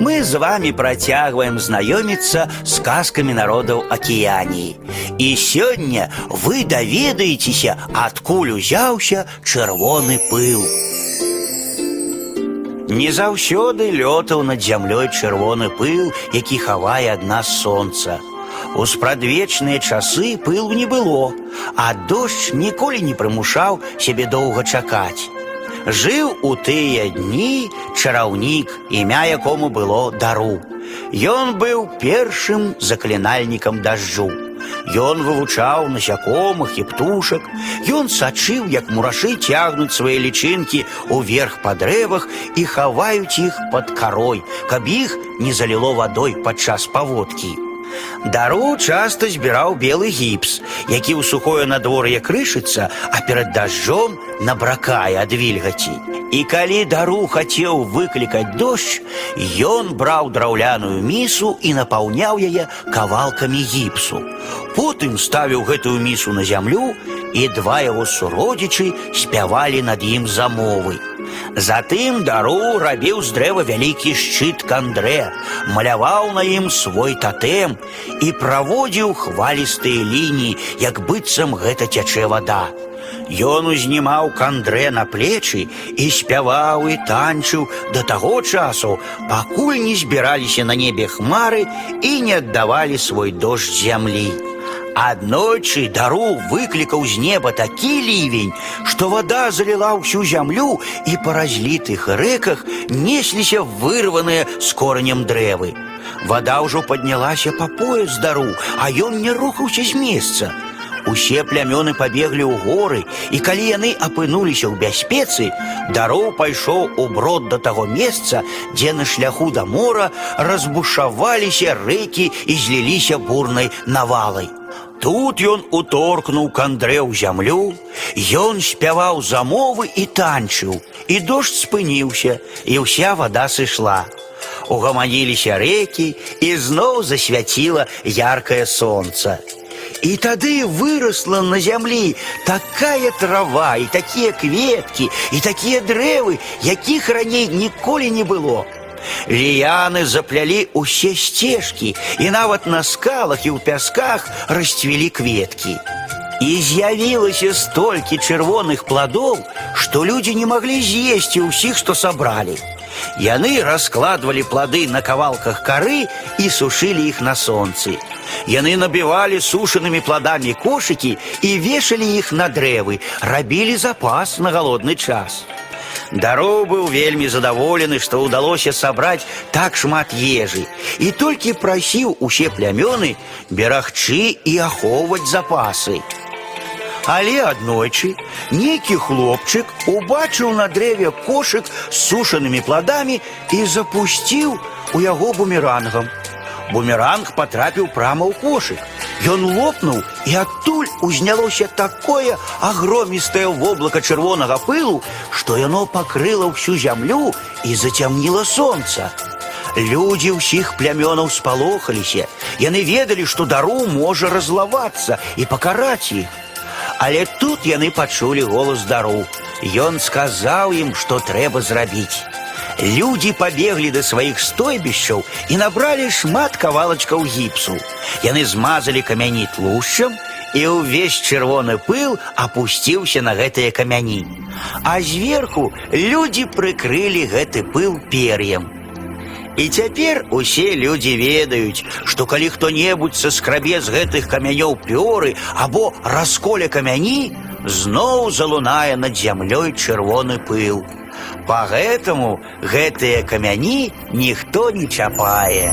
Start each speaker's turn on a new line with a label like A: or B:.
A: Мы з вами працягваем знаёміцца з казкамі народаў акіяніі. І сёння вы даведаецеся, адкуль узяўся чырвоны пыл. Не заўсёды лётаў над зямлёй чырвоны пыл, які хавае ад нас сонца. У спрадвечныя часы пылу не было, а дождж ніколі не прымушаў сябе доўга чакаць. Жыў у тыя дні чараўнік, імя якому было дару. Ён быў першым заклінальнікам дажджу. Ён вывучаў насякомых і птушак. Ён сачыў, як мурашы цягнуць свае лічынкі ўверх па дрэвах і хаваюць іх пад карой, каб іх не заліло вадой падчас паводкі. Дару часта збіраў белы гіпс, які ў сухое надвор'е крышыцца, а перад дажджом набракае ад вільгаці. І калі дару хацеў выклікаць дождж, ён браў драўляную місу і напаўняў яе кавалкамі гіпсу. Потым ставіў гэтую місу на зямлю, і два яго суродзічы спявалі над ім замовы. Затым дару рабіў з дрэва вялікі шчыт кандрэ, маляваў на ім свой татэм і праводзіў хвалістыя лініі, як быццам гэта цячэ вада. Ён узнімаў кандрэ на плечы і спяваў і танчыў да таго часу, пакуль не збіраліся на небе хмары і не аддавалі свой дождж зямлі. Аднойчы дару выклікаў з неба такі лівень, што вада заліла ўсю зямлю і па разлітых рэках несліся вырваныя з коранем дрэвы. Вада ўжо паднялася па пояс дару, а ён не рухаўся з месца. Усе плямёны пабеглі ў горы, і калі яны апынуліся ў бяспецы, дароў пайшоў у брод да таго месца, дзе на шляху да мора разбушаваліся рэкі і зліліся бурнай навалай. Тут ён уторкнуў кандрэ ў зямлю, ён спяваў замовы і танчыў, і дождж спыніўся, і ўся вада сышла. Угаманіліся рэкі, і зноў засвяціла яркае сонца. І тады выросла на зямлі такая трава і такія кветкі і такія дрэвы, якіх раней ніколі не было. Ліяны заплялі усе сцежкі і нават на скалах і ў пясках расцвілі кветкі. І з'явілася столькі чырвоных пладоў, што людзі не маглі з'есці ўсіх, што сабралі. Яны раскладвалі плады на кавалках кары і сушылі іх на сонцы. Яны набівалі сушанымі пладамі кошыкі і вешалі іх на дрэвы, рабілі запас на галодны час. Дароў быў вельмі задаволены, што ўдалося сабраць так шмат ежы і толькі прасіў усе плямёны берагчы і ахоўваць запасы. Але аднойчы нейкі хлопчык убачыў на дрэве кошык з сушанымі пладамі і запусціў у яго бумерангам. Бумеранг патрапіў прама ў кошык. Ён лопнуў, і адтуль узнялося такое агромістае воблака чырвонага пылу, што яно пакрыла ўсю зямлю і зацямніла сонца. Людзі ўсіх плямёнаў спалохаліся. Яны ведалі, што дару можа разлавацца і пакараць іх. Але тут яны пачулі голас дару. Ён сказаў ім, што трэба зрабіць. Людзі пабеглі да сваіх стойбішчаў і набралі шмат кавалачкаў гіпсу. Яны змазалі камяні тлушчам, і ўвесь чырвоны пыл апусціўся на гэтыя камяні. А зверху людзі прыкрылі гэты пыл пер'ем. І цяпер усе людзі ведаюць, што калі хто-небудзь саскрабе з гэтых камянёў пёры або расколе камяні, зноў залунае над зямлёй чырвоны пыл. Па гэтаму гэтыя камяні ніхто не чапае.